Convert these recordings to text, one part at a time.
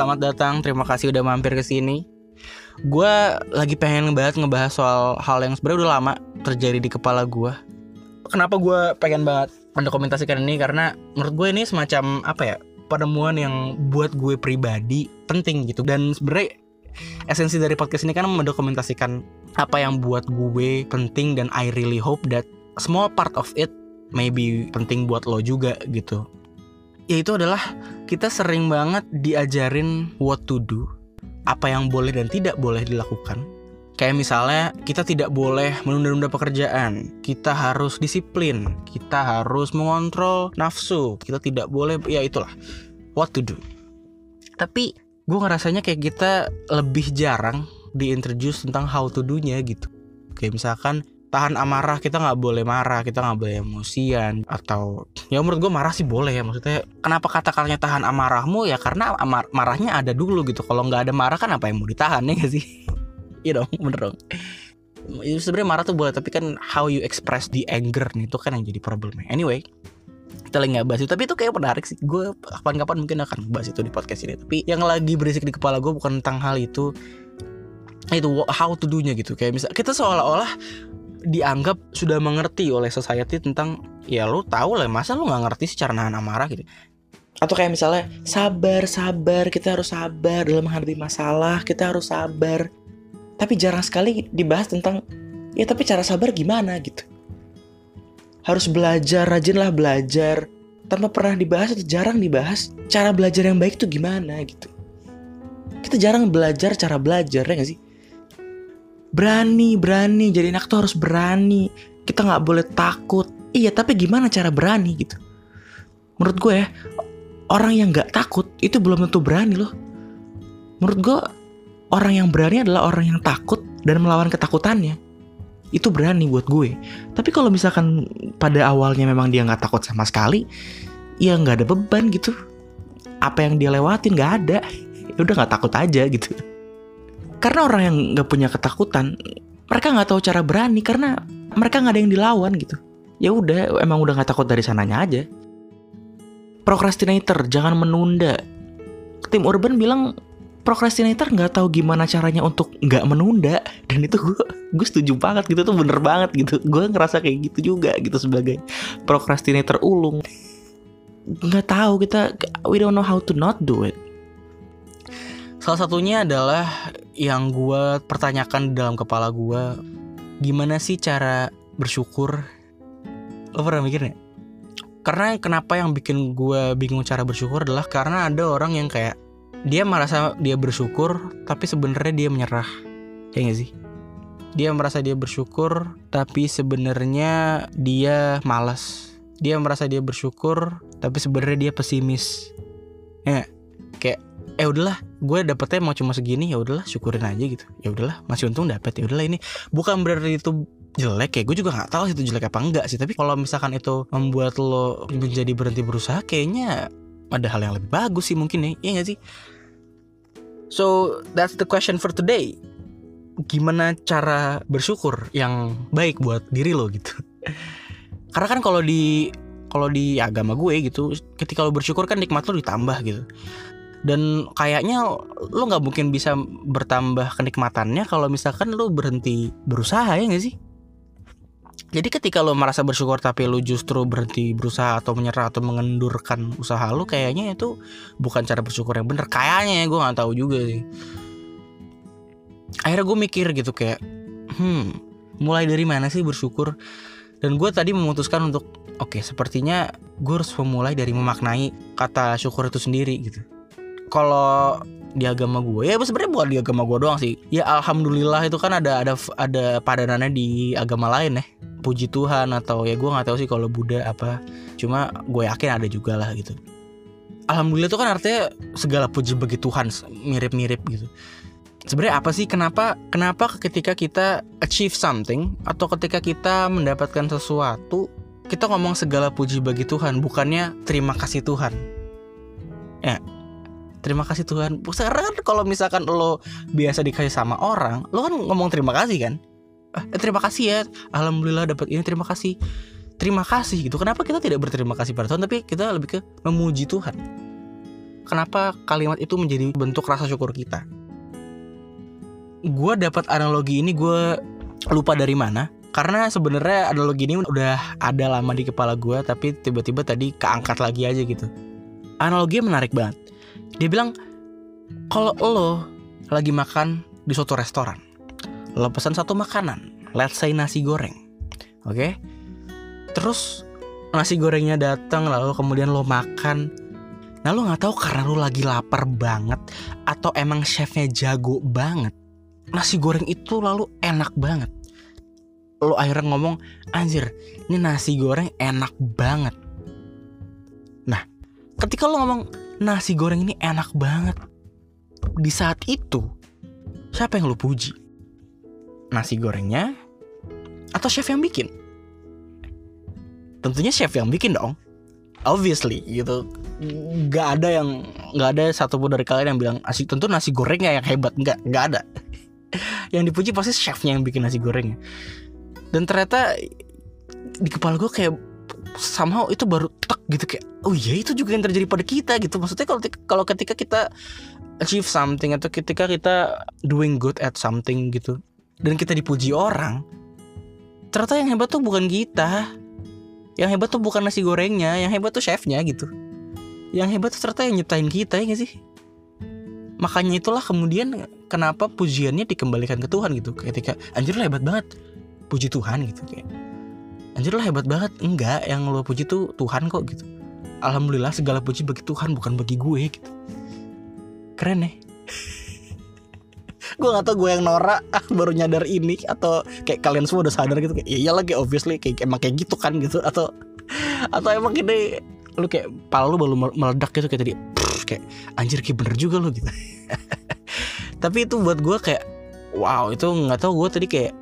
selamat datang. Terima kasih udah mampir ke sini. Gue lagi pengen banget ngebahas soal hal yang sebenarnya udah lama terjadi di kepala gue. Kenapa gue pengen banget mendokumentasikan ini? Karena menurut gue ini semacam apa ya? Penemuan yang buat gue pribadi penting gitu. Dan sebenarnya esensi dari podcast ini kan mendokumentasikan apa yang buat gue penting dan I really hope that small part of it maybe penting buat lo juga gitu yaitu adalah kita sering banget diajarin what to do, apa yang boleh dan tidak boleh dilakukan. Kayak misalnya kita tidak boleh menunda-nunda pekerjaan, kita harus disiplin, kita harus mengontrol nafsu, kita tidak boleh ya itulah what to do. Tapi gue ngerasanya kayak kita lebih jarang diintroduce tentang how to do-nya gitu. Kayak misalkan tahan amarah kita nggak boleh marah kita nggak boleh emosian atau ya menurut gue marah sih boleh ya maksudnya kenapa kata katanya tahan amarahmu? Ya karena amar marahnya ada dulu gitu kalau nggak ada marah kan apa yang mau ditahan ya gak sih? Iya dong bener dong. Ya, sebenarnya marah tuh boleh tapi kan how you express the anger nih itu kan yang jadi problemnya. Anyway kita lagi nggak bahas itu tapi itu kayak menarik sih. Gue kapan-kapan mungkin akan bahas itu di podcast ini tapi yang lagi berisik di kepala gue bukan tentang hal itu itu how to do nya gitu. Kayak misal kita seolah-olah dianggap sudah mengerti oleh society tentang ya lu tahu lah masa lu nggak ngerti secara nahan amarah gitu? Atau kayak misalnya sabar sabar kita harus sabar dalam menghadapi masalah kita harus sabar. Tapi jarang sekali dibahas tentang ya tapi cara sabar gimana gitu? Harus belajar rajinlah belajar. Tanpa pernah dibahas atau jarang dibahas cara belajar yang baik tuh gimana gitu? Kita jarang belajar cara belajar ya gak sih berani berani. Jadi anak tuh harus berani. Kita nggak boleh takut. Iya tapi gimana cara berani gitu? Menurut gue ya orang yang nggak takut itu belum tentu berani loh. Menurut gue orang yang berani adalah orang yang takut dan melawan ketakutannya. Itu berani buat gue. Tapi kalau misalkan pada awalnya memang dia nggak takut sama sekali ya nggak ada beban gitu. Apa yang dia lewatin nggak ada. Ya udah nggak takut aja gitu karena orang yang nggak punya ketakutan mereka nggak tahu cara berani karena mereka nggak ada yang dilawan gitu. Ya udah emang udah nggak takut dari sananya aja. Procrastinator jangan menunda. Tim urban bilang procrastinator nggak tahu gimana caranya untuk nggak menunda. Dan itu gue gue setuju banget gitu tuh bener banget gitu. Gue ngerasa kayak gitu juga gitu sebagai procrastinator ulung. Nggak tahu kita we don't know how to not do it. Salah satunya adalah yang gue pertanyakan dalam kepala gue, gimana sih cara bersyukur? Lo pernah mikir gak? Karena kenapa yang bikin gue bingung cara bersyukur adalah karena ada orang yang kayak dia merasa dia bersyukur tapi sebenarnya dia menyerah, ya gak sih? Dia merasa dia bersyukur tapi sebenarnya dia malas. Dia merasa dia bersyukur tapi sebenarnya dia pesimis. Ya, kayak eh udahlah gue dapetnya mau cuma segini ya udahlah syukurin aja gitu. Ya udahlah masih untung dapet ya udahlah ini bukan berarti itu jelek ya gue juga nggak tahu sih itu jelek apa enggak sih tapi kalau misalkan itu membuat lo menjadi berhenti berusaha kayaknya ada hal yang lebih bagus sih mungkin ya iya gak sih? So that's the question for today. Gimana cara bersyukur yang baik buat diri lo gitu? Karena kan kalau di kalau di agama gue gitu ketika lo bersyukur kan nikmat lo ditambah gitu dan kayaknya lo nggak mungkin bisa bertambah kenikmatannya kalau misalkan lo berhenti berusaha ya nggak sih? Jadi ketika lo merasa bersyukur tapi lo justru berhenti berusaha atau menyerah atau mengendurkan usaha lo kayaknya itu bukan cara bersyukur yang bener. Kayaknya gue nggak tahu juga sih. Akhirnya gue mikir gitu kayak hmm mulai dari mana sih bersyukur? Dan gue tadi memutuskan untuk oke okay, sepertinya gue harus memulai dari memaknai kata syukur itu sendiri gitu kalau di agama gue ya sebenarnya bukan di agama gue doang sih. Ya alhamdulillah itu kan ada ada ada padanannya di agama lain ya. Puji Tuhan atau ya gue nggak tahu sih kalau Buddha apa. Cuma gue yakin ada juga lah gitu. Alhamdulillah itu kan artinya segala puji bagi Tuhan mirip-mirip gitu. Sebenarnya apa sih? Kenapa kenapa ketika kita achieve something atau ketika kita mendapatkan sesuatu kita ngomong segala puji bagi Tuhan bukannya terima kasih Tuhan? Ya terima kasih Tuhan karena kan kalau misalkan lo biasa dikasih sama orang lo kan ngomong terima kasih kan eh, terima kasih ya alhamdulillah dapat ini terima kasih terima kasih gitu kenapa kita tidak berterima kasih pada Tuhan tapi kita lebih ke memuji Tuhan kenapa kalimat itu menjadi bentuk rasa syukur kita. Gue dapat analogi ini gue lupa dari mana. Karena sebenarnya analogi ini udah ada lama di kepala gue, tapi tiba-tiba tadi keangkat lagi aja gitu. Analogi menarik banget. Dia bilang kalau lo lagi makan di suatu restoran, lo pesan satu makanan, let's say nasi goreng, oke? Okay? Terus nasi gorengnya datang lalu kemudian lo makan Nah lo nggak tahu karena lo lagi lapar banget atau emang chefnya jago banget. Nasi goreng itu lalu enak banget. Lo akhirnya ngomong, anjir, ini nasi goreng enak banget. Nah, ketika lo ngomong nasi goreng ini enak banget, di saat itu siapa yang lo puji? Nasi gorengnya atau chef yang bikin? Tentunya chef yang bikin dong. Obviously gitu nggak ada yang nggak ada satupun dari kalian yang bilang asik tentu nasi gorengnya yang hebat nggak nggak ada yang dipuji pasti chefnya yang bikin nasi gorengnya dan ternyata di kepala gue kayak somehow itu baru tek gitu kayak oh iya itu juga yang terjadi pada kita gitu. Maksudnya kalau kalau ketika kita achieve something atau ketika kita doing good at something gitu dan kita dipuji orang ternyata yang hebat tuh bukan kita. Yang hebat tuh bukan nasi gorengnya yang hebat tuh chefnya gitu. Yang hebat ternyata yang nyiptain kita ya gak sih? Makanya itulah kemudian kenapa pujiannya dikembalikan ke Tuhan gitu. Ketika anjir lo hebat banget. Puji Tuhan gitu kayak anjir lo hebat banget. Enggak yang lo puji tuh Tuhan kok gitu. Alhamdulillah segala puji bagi Tuhan bukan bagi gue gitu. Keren ya. Gue gak tau gue yang norak ah, baru nyadar ini atau kayak kalian semua udah sadar gitu kayak iya lagi obviously kayak emang kayak gitu kan gitu. Atau atau emang ini lu kayak pala lu baru meledak gitu kayak tadi kayak anjir kayak bener juga lu gitu. Tapi itu buat gue kayak wow itu nggak tahu gue tadi kayak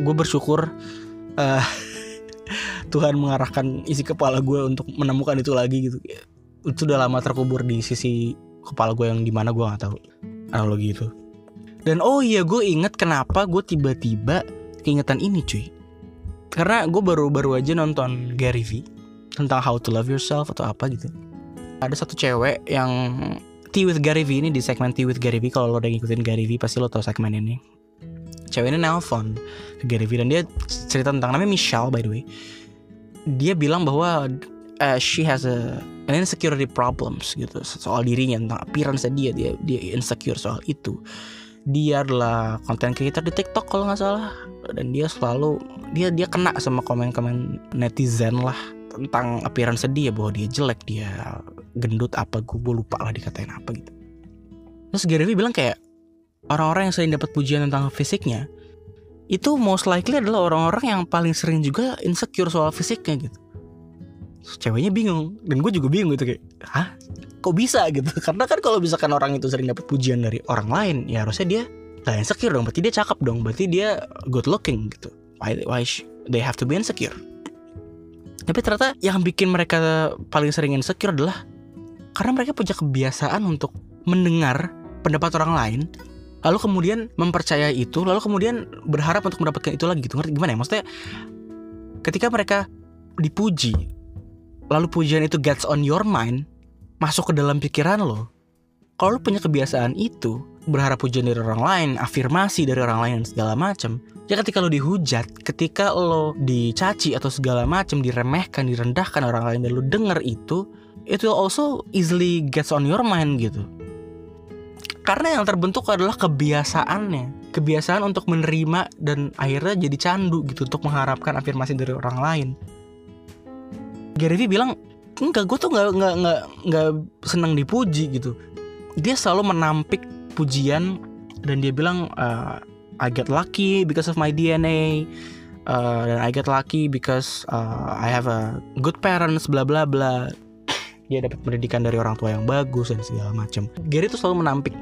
gue bersyukur uh, Tuhan mengarahkan isi kepala gue untuk menemukan itu lagi gitu. Itu udah lama terkubur di sisi kepala gue yang di mana gue nggak tahu. Analogi itu. Dan oh iya gue inget kenapa gue tiba-tiba keingetan ini cuy. Karena gue baru-baru aja nonton Gary Vee tentang how to love yourself atau apa gitu. Ada satu cewek yang Tea with Gary V ini di segmen Tea with Gary V kalau lo udah ngikutin Gary V pasti lo tau segmen ini. Cewek ini nelpon ke Gary V dan dia cerita tentang namanya Michelle by the way dia bilang bahwa uh, she has a an insecurity problems gitu soal dirinya tentang appearance dia dia dia insecure soal itu. Dia adalah konten creator di TikTok kalau nggak salah. Dan dia selalu dia dia kena sama komen-komen netizen lah tentang appearance dia bahwa dia jelek dia gendut apa gue lupa lah dikatain apa gitu. Terus Gary Vee bilang kayak orang-orang yang sering dapat pujian tentang fisiknya itu most likely adalah orang-orang yang paling sering juga insecure soal fisiknya gitu. Terus ceweknya bingung dan gue juga bingung gitu kayak hah? Kok bisa? gitu. Karena kan kalau misalkan orang itu sering dapat pujian dari orang lain ya harusnya dia gak insecure dong. Berarti dia cakep dong. Berarti dia good looking gitu. Why why they have to be insecure. Tapi ternyata yang bikin mereka paling sering insecure adalah karena mereka punya kebiasaan untuk mendengar pendapat orang lain lalu kemudian mempercayai itu lalu kemudian berharap untuk mendapatkan itu lagi gitu gimana ya maksudnya ketika mereka dipuji lalu pujian itu gets on your mind masuk ke dalam pikiran lo kalau lo punya kebiasaan itu berharap pujian dari orang lain, afirmasi dari orang lain dan segala macam. Ya ketika lo dihujat, ketika lo dicaci atau segala macam, diremehkan, direndahkan orang lain dan lo denger itu, itu also easily gets on your mind gitu. Karena yang terbentuk adalah kebiasaannya, kebiasaan untuk menerima dan akhirnya jadi candu gitu untuk mengharapkan afirmasi dari orang lain. Gary Vee bilang enggak gue tuh nggak nggak nggak nggak senang dipuji gitu. Dia selalu menampik pujian dan dia bilang uh, I get lucky because of my DNA uh, dan I get lucky because uh, I have a good parents bla bla bla. Dia dapat pendidikan dari orang tua yang bagus dan segala macam. Gary tuh selalu menampik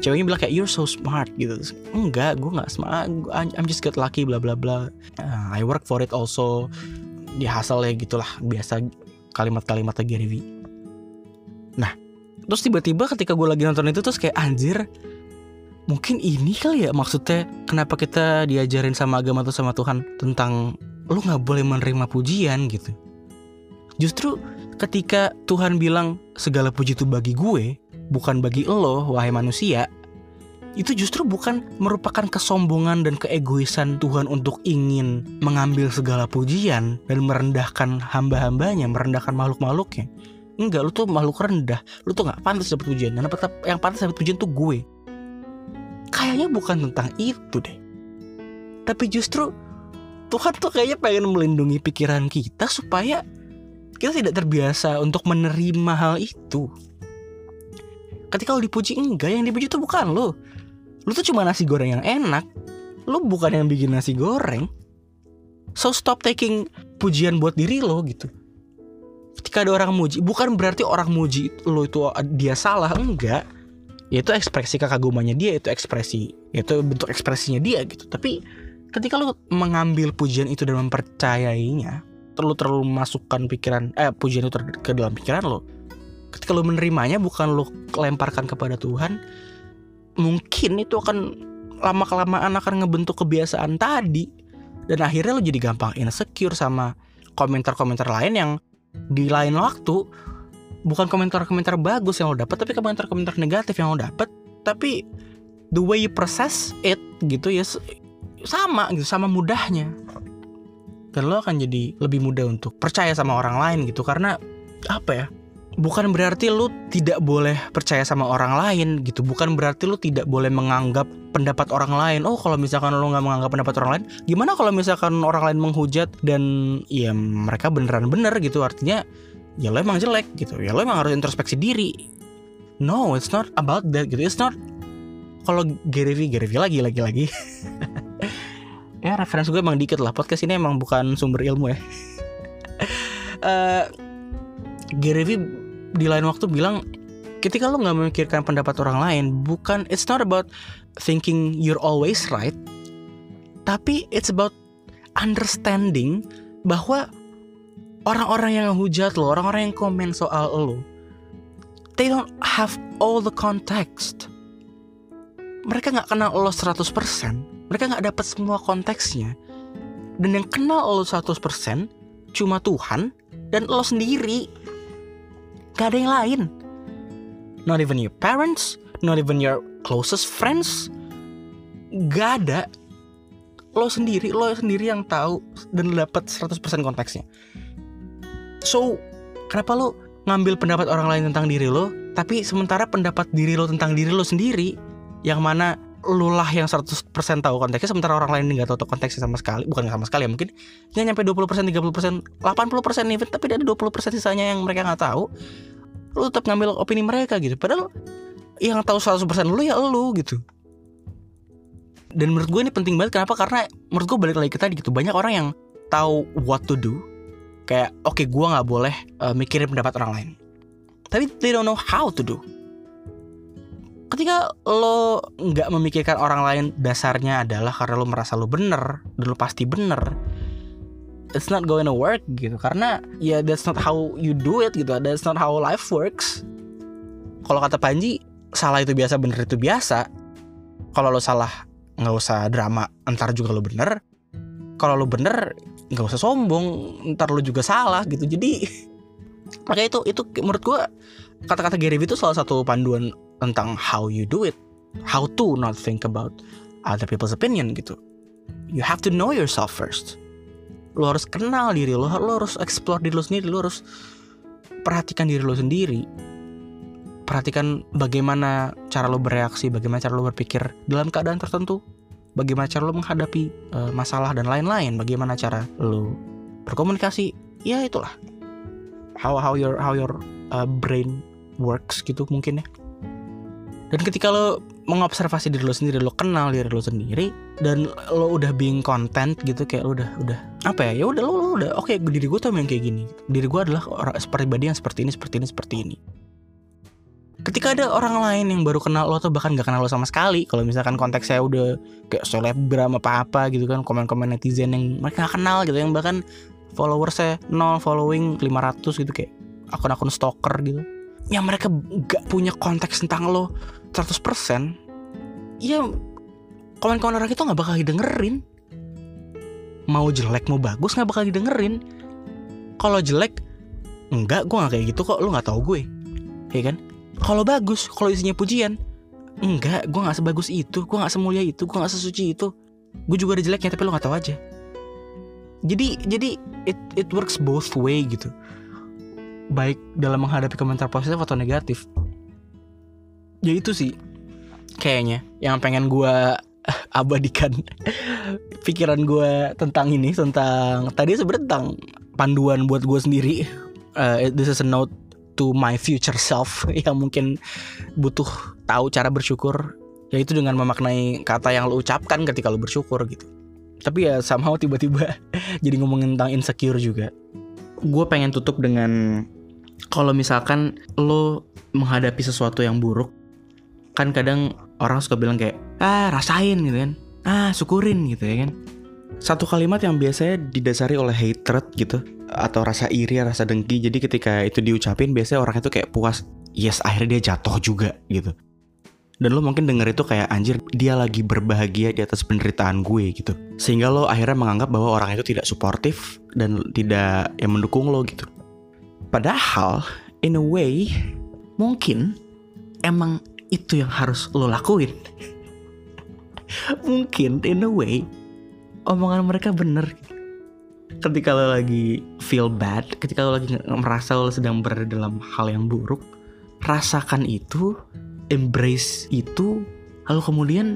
ceweknya bilang kayak you're so smart gitu. Enggak gue nggak smart. I'm just get lucky bla bla bla. Uh, I work for it also. Dia hasil ya gitulah. Biasa kalimat-kalimatnya Gary Vee nah terus tiba-tiba ketika gue lagi nonton itu terus kayak anjir mungkin ini kali ya maksudnya kenapa kita diajarin sama agama atau sama Tuhan tentang lu nggak boleh menerima pujian gitu. Justru ketika Tuhan bilang segala puji itu bagi gue, bukan bagi lo, wahai manusia, itu justru bukan merupakan kesombongan dan keegoisan Tuhan untuk ingin mengambil segala pujian dan merendahkan hamba-hambanya, merendahkan makhluk-makhluknya. Enggak, lu tuh makhluk rendah, lu tuh nggak pantas dapat pujian. Dan yang pantas dapat pujian tuh gue. Kayaknya bukan tentang itu deh. Tapi justru Tuhan tuh kayaknya pengen melindungi pikiran kita supaya kita tidak terbiasa untuk menerima hal itu. Ketika lo dipuji enggak, yang dipuji itu bukan lo. Lo tuh cuma nasi goreng yang enak. Lo bukan yang bikin nasi goreng. So stop taking pujian buat diri lo gitu. Ketika ada orang muji, bukan berarti orang muji lo itu dia salah, enggak. Ya itu ekspresi kekagumannya dia, itu ekspresi, itu bentuk ekspresinya dia gitu. Tapi ketika lo mengambil pujian itu dan mempercayainya, terlalu terlalu masukkan pikiran eh pujian itu ke dalam pikiran lo ketika lo menerimanya bukan lo lemparkan kepada Tuhan mungkin itu akan lama kelamaan akan ngebentuk kebiasaan tadi. Dan akhirnya lo jadi gampang insecure sama komentar-komentar lain yang di lain waktu bukan komentar-komentar bagus yang lo dapat tapi komentar-komentar negatif yang lo dapat tapi the way you process it gitu ya sama gitu sama mudahnya. Dan lo akan jadi lebih mudah untuk percaya sama orang lain gitu karena apa ya bukan berarti lo tidak boleh percaya sama orang lain gitu. Bukan berarti lo tidak boleh menganggap pendapat orang lain. Oh kalau misalkan lo nggak menganggap pendapat orang lain gimana kalau misalkan orang lain menghujat dan ya mereka beneran bener gitu? Artinya ya lo emang jelek gitu. Ya lo emang harus introspeksi diri. No it's not about that gitu. It's not kalau Gary V Gary V lagi lagi lagi. Ya referensi gue emang dikit lah. Podcast ini emang bukan sumber ilmu ya. Uh, Gary Vee di lain waktu bilang ketika lo nggak memikirkan pendapat orang lain bukan it's not about thinking you're always right tapi it's about understanding bahwa orang-orang yang hujat lo orang-orang yang komen soal lo they don't have all the context mereka nggak kenal lo 100% mereka nggak dapat semua konteksnya. Dan yang kenal lo 100% cuma Tuhan dan lo sendiri. Gak ada yang lain. Not even your parents, not even your closest friends. Gak ada. Lo sendiri, lo sendiri yang tahu dan dapat 100% konteksnya. So, kenapa lo ngambil pendapat orang lain tentang diri lo, tapi sementara pendapat diri lo tentang diri lo sendiri yang mana lu lah yang 100% tahu konteksnya sementara orang lain nggak tahu konteksnya sama sekali. Bukan sama sekali ya mungkin nggak nyampe 20% 30% 80% even tapi ada 20% sisanya yang mereka nggak tahu. Lu tetap ngambil opini mereka gitu. Padahal yang tahu 100% lu ya lu gitu. Dan menurut gue ini penting banget. Kenapa? Karena menurut gue balik lagi ke tadi gitu. Banyak orang yang tahu what to do. Kayak oke okay, gue nggak boleh uh, mikirin pendapat orang lain. Tapi they don't know how to do ketika lo nggak memikirkan orang lain dasarnya adalah karena lo merasa lo bener dan lo pasti bener it's not going to work gitu. Karena ya that's not how you do it gitu. That's not how life works. Kalau kata Panji salah itu biasa bener itu biasa. Kalau lo salah nggak usah drama entar juga lo bener. Kalau lo bener nggak usah sombong ntar lo juga salah gitu. Jadi makanya itu itu menurut gue kata-kata Gary Vee itu salah satu panduan tentang how you do it how to not think about other people's opinion gitu. You have to know yourself first. Lo harus kenal diri lo lo harus explore diri lo sendiri lo harus perhatikan diri lo sendiri. Perhatikan bagaimana cara lo bereaksi bagaimana cara lo berpikir dalam keadaan tertentu bagaimana cara lo menghadapi uh, masalah dan lain-lain bagaimana cara lo berkomunikasi. Ya itulah. How how your how your uh, brain works gitu mungkin ya dan ketika lo mengobservasi diri lo sendiri, lo kenal diri lo sendiri dan lo udah being content gitu kayak lo udah udah apa ya? Ya udah lo, lo udah oke okay, diri gue tuh yang kayak gini. Diri gue adalah orang seperti pribadi yang seperti ini, seperti ini, seperti ini. Ketika ada orang lain yang baru kenal lo tuh bahkan gak kenal lo sama sekali Kalau misalkan konteksnya udah kayak selebgram apa-apa gitu kan Komen-komen netizen yang mereka gak kenal gitu Yang bahkan followersnya nol following 500 gitu kayak akun-akun stalker gitu yang mereka gak punya konteks tentang lo 100% ya komen-komen orang itu gak bakal didengerin. Mau jelek mau bagus gak bakal didengerin. Kalau jelek enggak gue gak kayak gitu kok lu nggak tahu gue. Ya kan? Kalau bagus kalau isinya pujian enggak gue nggak sebagus itu gue nggak semulia itu gue nggak sesuci itu. Gue juga ada jeleknya tapi lo nggak tahu aja. Jadi jadi it it works both way gitu baik dalam menghadapi komentar positif atau negatif. Ya itu sih kayaknya yang pengen gue abadikan pikiran gue tentang ini tentang tadi sebenarnya tentang panduan buat gue sendiri. Uh, this is a note to my future self yang mungkin butuh tahu cara bersyukur. Yaitu dengan memaknai kata yang lo ucapkan ketika lo bersyukur gitu. Tapi ya somehow tiba-tiba jadi ngomongin tentang insecure juga. Gue pengen tutup dengan kalau misalkan lo menghadapi sesuatu yang buruk kan kadang orang suka bilang kayak ah rasain gitu kan ah syukurin gitu ya kan satu kalimat yang biasanya didasari oleh hatred gitu atau rasa iri, rasa dengki. Jadi ketika itu diucapin biasanya orang itu kayak puas, yes akhirnya dia jatuh juga gitu. Dan lo mungkin denger itu kayak anjir dia lagi berbahagia di atas penderitaan gue gitu. Sehingga lo akhirnya menganggap bahwa orang itu tidak suportif dan tidak yang mendukung lo gitu. Padahal in a way mungkin emang itu yang harus lo lakuin. mungkin in a way omongan mereka bener ketika lo lagi feel bad ketika lo lagi merasa lo sedang berada dalam hal yang buruk rasakan itu embrace itu lalu kemudian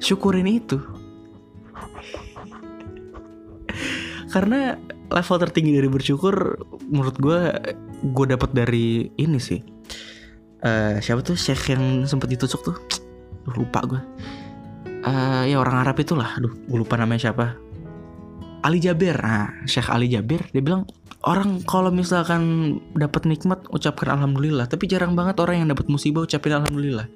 syukurin itu karena level tertinggi dari bersyukur menurut gue gue dapat dari ini sih. Uh, siapa tuh? Syekh yang sempat ditusuk tuh? Lupa gue uh, ya orang Arab itulah. Aduh gue lupa namanya siapa. Ali Jabir nah Syekh Ali Jabir dia bilang orang kalau misalkan dapat nikmat ucapkan alhamdulillah. Tapi jarang banget orang yang dapat musibah ucapin alhamdulillah.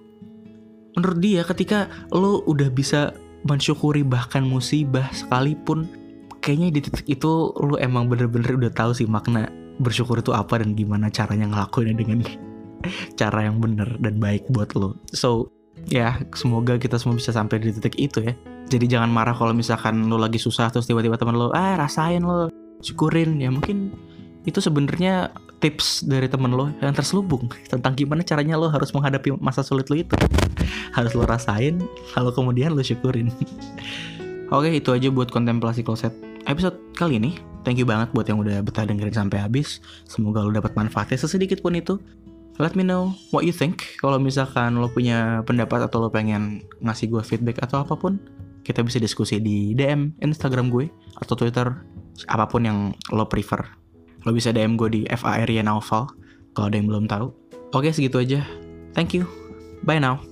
Menurut dia ketika lo udah bisa mensyukuri bahkan musibah sekalipun kayaknya di titik itu lo emang bener-bener udah tahu sih makna bersyukur itu apa dan gimana caranya ngelakuinnya dengan cara yang bener dan baik buat lo so ya semoga kita semua bisa sampai di titik itu ya. Jadi jangan marah kalau misalkan lo lagi susah terus tiba-tiba teman lo ah rasain lo syukurin. Ya mungkin itu sebenarnya tips dari temen lo yang terselubung tentang gimana caranya lo harus menghadapi masa sulit lo itu. Harus lo rasain lalu kemudian lo syukurin. Oke itu aja buat kontemplasi kloset episode kali ini thank you banget buat yang udah betah dengerin sampai habis. Semoga lo dapat manfaatnya sesedikit pun itu. Let me know what you think. Kalau misalkan lo punya pendapat atau lo pengen ngasih gue feedback atau apa pun kita bisa diskusi di DM Instagram gue atau Twitter apa pun yang lo prefer. Lo bisa DM gue di FARY Naufal kalau ada yang belum tahu. Oke segitu aja. Thank you. Bye now